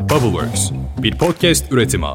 Bubbleworks, bir podcast üretimi.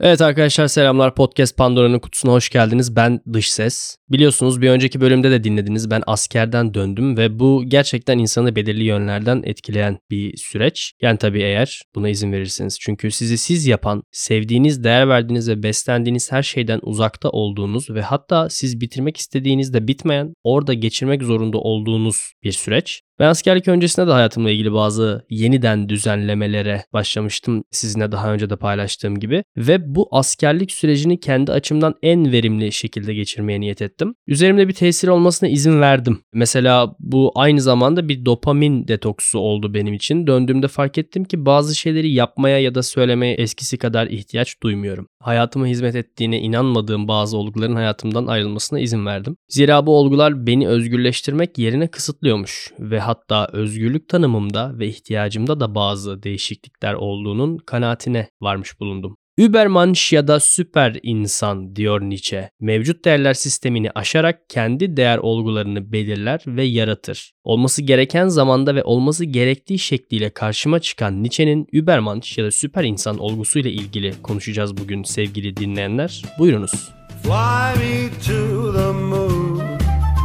Evet arkadaşlar selamlar. Podcast Pandora'nın kutusuna hoş geldiniz. Ben Dış Ses. Biliyorsunuz bir önceki bölümde de dinlediniz. Ben askerden döndüm ve bu gerçekten insanı belirli yönlerden etkileyen bir süreç. Yani tabii eğer buna izin verirseniz. Çünkü sizi siz yapan, sevdiğiniz, değer verdiğiniz ve beslendiğiniz her şeyden uzakta olduğunuz ve hatta siz bitirmek istediğinizde bitmeyen, orada geçirmek zorunda olduğunuz bir süreç. Ben askerlik öncesinde de hayatımla ilgili bazı yeniden düzenlemelere başlamıştım sizinle daha önce de paylaştığım gibi ve bu askerlik sürecini kendi açımdan en verimli şekilde geçirmeye niyet ettim. Üzerimde bir tesir olmasına izin verdim. Mesela bu aynı zamanda bir dopamin detoksu oldu benim için. Döndüğümde fark ettim ki bazı şeyleri yapmaya ya da söylemeye eskisi kadar ihtiyaç duymuyorum. Hayatıma hizmet ettiğine inanmadığım bazı olguların hayatımdan ayrılmasına izin verdim. Zira bu olgular beni özgürleştirmek yerine kısıtlıyormuş ve hatta özgürlük tanımımda ve ihtiyacımda da bazı değişiklikler olduğunun kanaatine varmış bulundum. Übermensch ya da süper insan diyor Nietzsche. Mevcut değerler sistemini aşarak kendi değer olgularını belirler ve yaratır. Olması gereken zamanda ve olması gerektiği şekliyle karşıma çıkan Nietzsche'nin Übermensch ya da süper insan olgusuyla ilgili konuşacağız bugün sevgili dinleyenler. Buyurunuz. Fly me to the moon,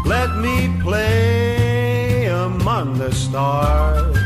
let me play the stars.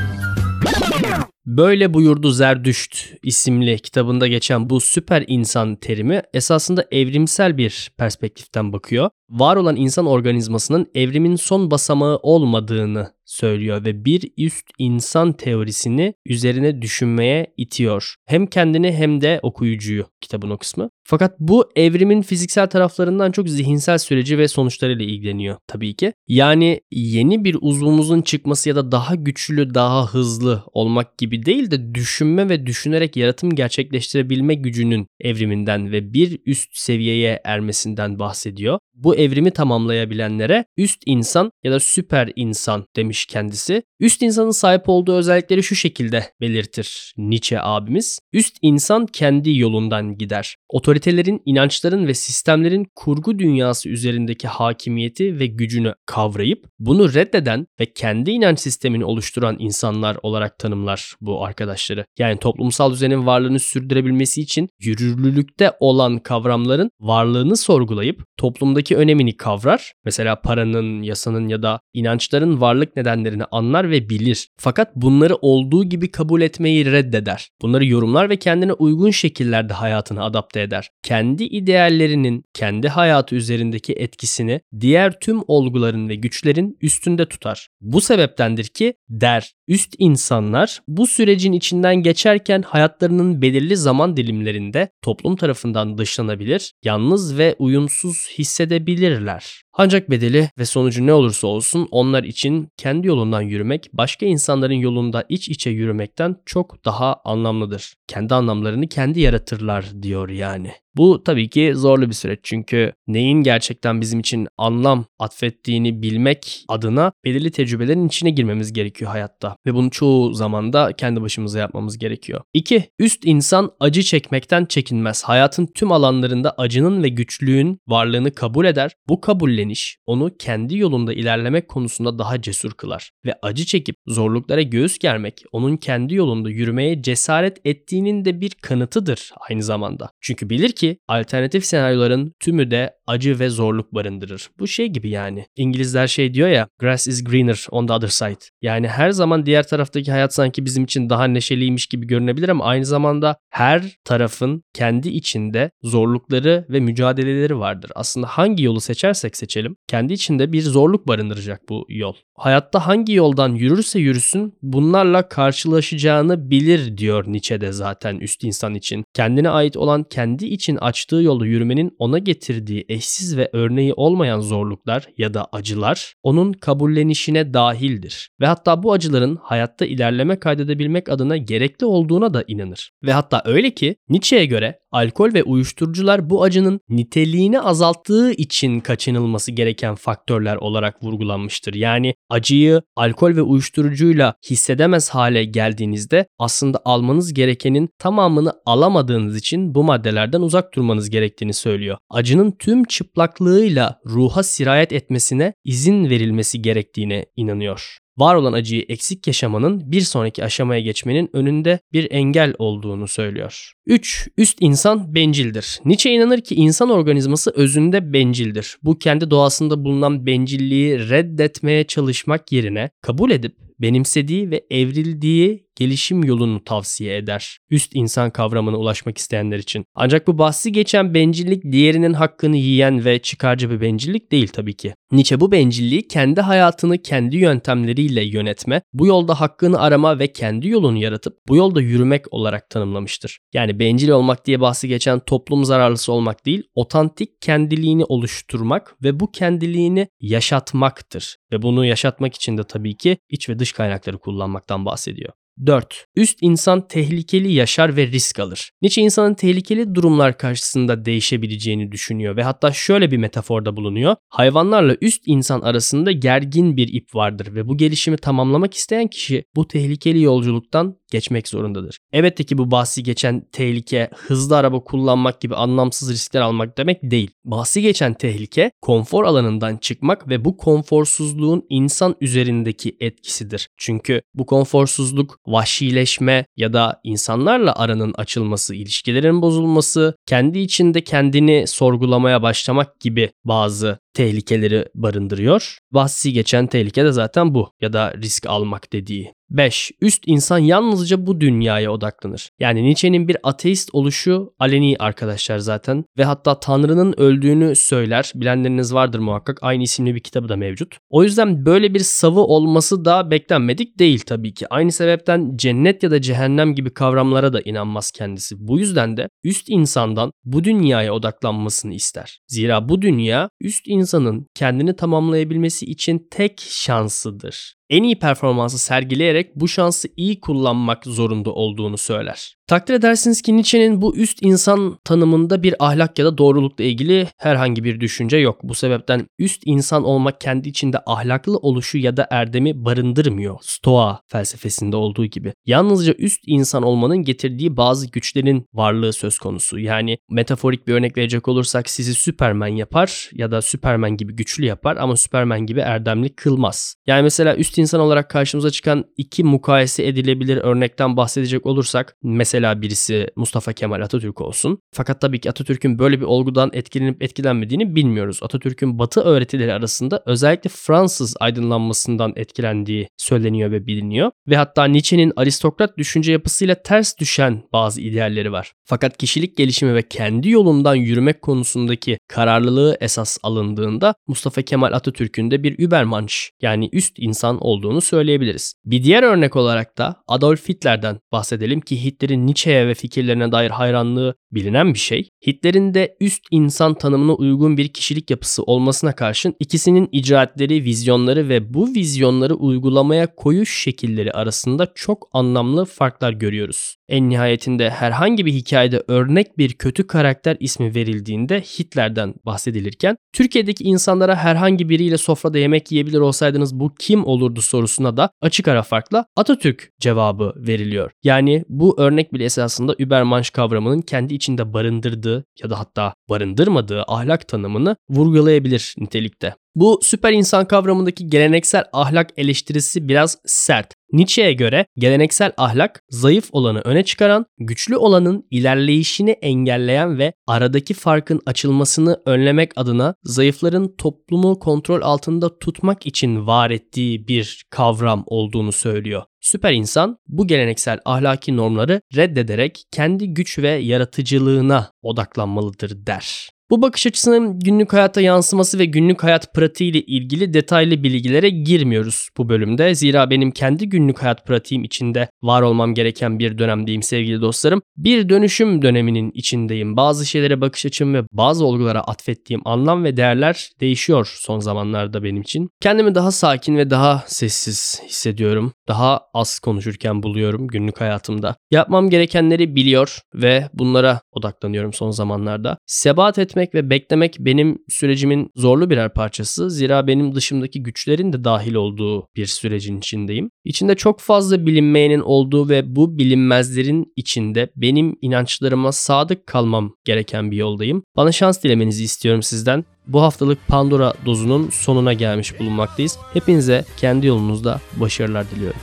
Böyle buyurdu Zerdüşt isimli kitabında geçen bu süper insan terimi esasında evrimsel bir perspektiften bakıyor. Var olan insan organizmasının evrimin son basamağı olmadığını söylüyor ve bir üst insan teorisini üzerine düşünmeye itiyor. Hem kendini hem de okuyucuyu kitabın o kısmı. Fakat bu evrimin fiziksel taraflarından çok zihinsel süreci ve sonuçlarıyla ilgileniyor tabii ki. Yani yeni bir uzvumuzun çıkması ya da daha güçlü, daha hızlı olmak gibi değil de düşünme ve düşünerek yaratım gerçekleştirebilme gücünün evriminden ve bir üst seviyeye ermesinden bahsediyor. Bu evrimi tamamlayabilenlere üst insan ya da süper insan demiş kendisi. Üst insanın sahip olduğu özellikleri şu şekilde belirtir Nietzsche abimiz. Üst insan kendi yolundan gider. Otoritelerin, inançların ve sistemlerin kurgu dünyası üzerindeki hakimiyeti ve gücünü kavrayıp bunu reddeden ve kendi inanç sistemini oluşturan insanlar olarak tanımlar bu arkadaşları. Yani toplumsal düzenin varlığını sürdürebilmesi için yürürlülükte olan kavramların varlığını sorgulayıp toplumdaki önemini kavrar. Mesela paranın, yasanın ya da inançların varlık nedenlerini anlar ve bilir. Fakat bunları olduğu gibi kabul etmeyi reddeder. Bunları yorumlar ve kendine uygun şekillerde hayatını adapte eder. Kendi ideallerinin kendi hayatı üzerindeki etkisini diğer tüm olguların ve güçlerin üstünde tutar. Bu sebeptendir ki der üst insanlar bu sürecin içinden geçerken hayatlarının belirli zaman dilimlerinde toplum tarafından dışlanabilir, yalnız ve uyumsuz hissedebilirler. Ancak bedeli ve sonucu ne olursa olsun onlar için kendi yolundan yürümek başka insanların yolunda iç içe yürümekten çok daha anlamlıdır. Kendi anlamlarını kendi yaratırlar diyor yani. Bu tabii ki zorlu bir süreç çünkü neyin gerçekten bizim için anlam atfettiğini bilmek adına belirli tecrübelerin içine girmemiz gerekiyor hayatta ve bunu çoğu zaman da kendi başımıza yapmamız gerekiyor. 2. Üst insan acı çekmekten çekinmez. Hayatın tüm alanlarında acının ve güçlüğün varlığını kabul eder. Bu kabulleniş onu kendi yolunda ilerlemek konusunda daha cesur kılar ve acı çekip zorluklara göğüs germek onun kendi yolunda yürümeye cesaret ettiğinin de bir kanıtıdır aynı zamanda. Çünkü bilir ki ki alternatif senaryoların tümü de acı ve zorluk barındırır. Bu şey gibi yani. İngilizler şey diyor ya grass is greener on the other side. Yani her zaman diğer taraftaki hayat sanki bizim için daha neşeliymiş gibi görünebilir ama aynı zamanda her tarafın kendi içinde zorlukları ve mücadeleleri vardır. Aslında hangi yolu seçersek seçelim kendi içinde bir zorluk barındıracak bu yol. Hayatta hangi yoldan yürürse yürüsün bunlarla karşılaşacağını bilir diyor Nietzsche de zaten üst insan için. Kendine ait olan kendi için açtığı yolu yürümenin ona getirdiği eşsiz ve örneği olmayan zorluklar ya da acılar onun kabullenişine dahildir. Ve hatta bu acıların hayatta ilerleme kaydedebilmek adına gerekli olduğuna da inanır. Ve hatta öyle ki Nietzsche'ye göre alkol ve uyuşturucular bu acının niteliğini azalttığı için kaçınılması gereken faktörler olarak vurgulanmıştır. Yani acıyı alkol ve uyuşturucuyla hissedemez hale geldiğinizde aslında almanız gerekenin tamamını alamadığınız için bu maddelerden uzak durmanız gerektiğini söylüyor. Acının tüm çıplaklığıyla ruha sirayet etmesine izin verilmesi gerektiğine inanıyor. Var olan acıyı eksik yaşamanın bir sonraki aşamaya geçmenin önünde bir engel olduğunu söylüyor. 3. Üst insan bencildir. Nietzsche inanır ki insan organizması özünde bencildir. Bu kendi doğasında bulunan bencilliği reddetmeye çalışmak yerine kabul edip benimsediği ve evrildiği gelişim yolunu tavsiye eder. Üst insan kavramına ulaşmak isteyenler için. Ancak bu bahsi geçen bencillik diğerinin hakkını yiyen ve çıkarcı bir bencillik değil tabii ki. Nietzsche bu bencilliği kendi hayatını kendi yöntemleriyle yönetme, bu yolda hakkını arama ve kendi yolunu yaratıp bu yolda yürümek olarak tanımlamıştır. Yani bencil olmak diye bahsi geçen toplum zararlısı olmak değil, otantik kendiliğini oluşturmak ve bu kendiliğini yaşatmaktır. Ve bunu yaşatmak için de tabii ki iç ve dış kaynakları kullanmaktan bahsediyor. 4. Üst insan tehlikeli yaşar ve risk alır. Nietzsche insanın tehlikeli durumlar karşısında değişebileceğini düşünüyor ve hatta şöyle bir metaforda bulunuyor. Hayvanlarla üst insan arasında gergin bir ip vardır ve bu gelişimi tamamlamak isteyen kişi bu tehlikeli yolculuktan geçmek zorundadır. Elbette ki bu bahsi geçen tehlike hızlı araba kullanmak gibi anlamsız riskler almak demek değil. Bahsi geçen tehlike konfor alanından çıkmak ve bu konforsuzluğun insan üzerindeki etkisidir. Çünkü bu konforsuzluk vahşileşme ya da insanlarla aranın açılması, ilişkilerin bozulması, kendi içinde kendini sorgulamaya başlamak gibi bazı tehlikeleri barındırıyor. Bahsi geçen tehlike de zaten bu ya da risk almak dediği. 5. Üst insan yalnızca bu dünyaya odaklanır. Yani Nietzsche'nin bir ateist oluşu aleni arkadaşlar zaten ve hatta Tanrı'nın öldüğünü söyler. Bilenleriniz vardır muhakkak. Aynı isimli bir kitabı da mevcut. O yüzden böyle bir savı olması da beklenmedik değil tabii ki. Aynı sebepten cennet ya da cehennem gibi kavramlara da inanmaz kendisi. Bu yüzden de üst insandan bu dünyaya odaklanmasını ister. Zira bu dünya üst insanın kendini tamamlayabilmesi için tek şansıdır en iyi performansı sergileyerek bu şansı iyi kullanmak zorunda olduğunu söyler. Takdir edersiniz ki Nietzsche'nin bu üst insan tanımında bir ahlak ya da doğrulukla ilgili herhangi bir düşünce yok. Bu sebepten üst insan olmak kendi içinde ahlaklı oluşu ya da erdemi barındırmıyor. Stoa felsefesinde olduğu gibi. Yalnızca üst insan olmanın getirdiği bazı güçlerin varlığı söz konusu. Yani metaforik bir örnek verecek olursak sizi Superman yapar ya da Superman gibi güçlü yapar ama Superman gibi erdemli kılmaz. Yani mesela üst insan olarak karşımıza çıkan iki mukayese edilebilir örnekten bahsedecek olursak mesela birisi Mustafa Kemal Atatürk olsun. Fakat tabii ki Atatürk'ün böyle bir olgudan etkilenip etkilenmediğini bilmiyoruz. Atatürk'ün batı öğretileri arasında özellikle Fransız aydınlanmasından etkilendiği söyleniyor ve biliniyor. Ve hatta Nietzsche'nin aristokrat düşünce yapısıyla ters düşen bazı idealleri var. Fakat kişilik gelişimi ve kendi yolundan yürümek konusundaki kararlılığı esas alındığında Mustafa Kemal Atatürk'ün de bir Übermensch yani üst insan olduğunu söyleyebiliriz. Bir diğer örnek olarak da Adolf Hitler'den bahsedelim ki Hitler'in Nietzsche'ye ve fikirlerine dair hayranlığı bilinen bir şey. Hitler'in de üst insan tanımına uygun bir kişilik yapısı olmasına karşın ikisinin icraatleri, vizyonları ve bu vizyonları uygulamaya koyuş şekilleri arasında çok anlamlı farklar görüyoruz. En nihayetinde herhangi bir hikayede örnek bir kötü karakter ismi verildiğinde Hitler'den bahsedilirken Türkiye'deki insanlara herhangi biriyle sofrada yemek yiyebilir olsaydınız bu kim olurdu sorusuna da açık ara farkla Atatürk cevabı veriliyor. Yani bu örnek bile esasında Übermensch kavramının kendi içinde barındırdığı ya da hatta barındırmadığı ahlak tanımını vurgulayabilir nitelikte. Bu süper insan kavramındaki geleneksel ahlak eleştirisi biraz sert. Nietzsche'ye göre geleneksel ahlak zayıf olanı öne çıkaran, güçlü olanın ilerleyişini engelleyen ve aradaki farkın açılmasını önlemek adına zayıfların toplumu kontrol altında tutmak için var ettiği bir kavram olduğunu söylüyor. Süper insan bu geleneksel ahlaki normları reddederek kendi güç ve yaratıcılığına odaklanmalıdır der. Bu bakış açısının günlük hayata yansıması ve günlük hayat pratiği ile ilgili detaylı bilgilere girmiyoruz bu bölümde. Zira benim kendi günlük hayat pratiğim içinde var olmam gereken bir dönemdeyim sevgili dostlarım. Bir dönüşüm döneminin içindeyim. Bazı şeylere bakış açım ve bazı olgulara atfettiğim anlam ve değerler değişiyor son zamanlarda benim için. Kendimi daha sakin ve daha sessiz hissediyorum. Daha az konuşurken buluyorum günlük hayatımda. Yapmam gerekenleri biliyor ve bunlara odaklanıyorum son zamanlarda. Sebat etmek etmek ve beklemek benim sürecimin zorlu birer parçası. Zira benim dışımdaki güçlerin de dahil olduğu bir sürecin içindeyim. İçinde çok fazla bilinmeyenin olduğu ve bu bilinmezlerin içinde benim inançlarıma sadık kalmam gereken bir yoldayım. Bana şans dilemenizi istiyorum sizden. Bu haftalık Pandora dozunun sonuna gelmiş bulunmaktayız. Hepinize kendi yolunuzda başarılar diliyorum.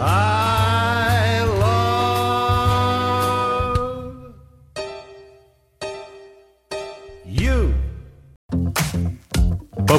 I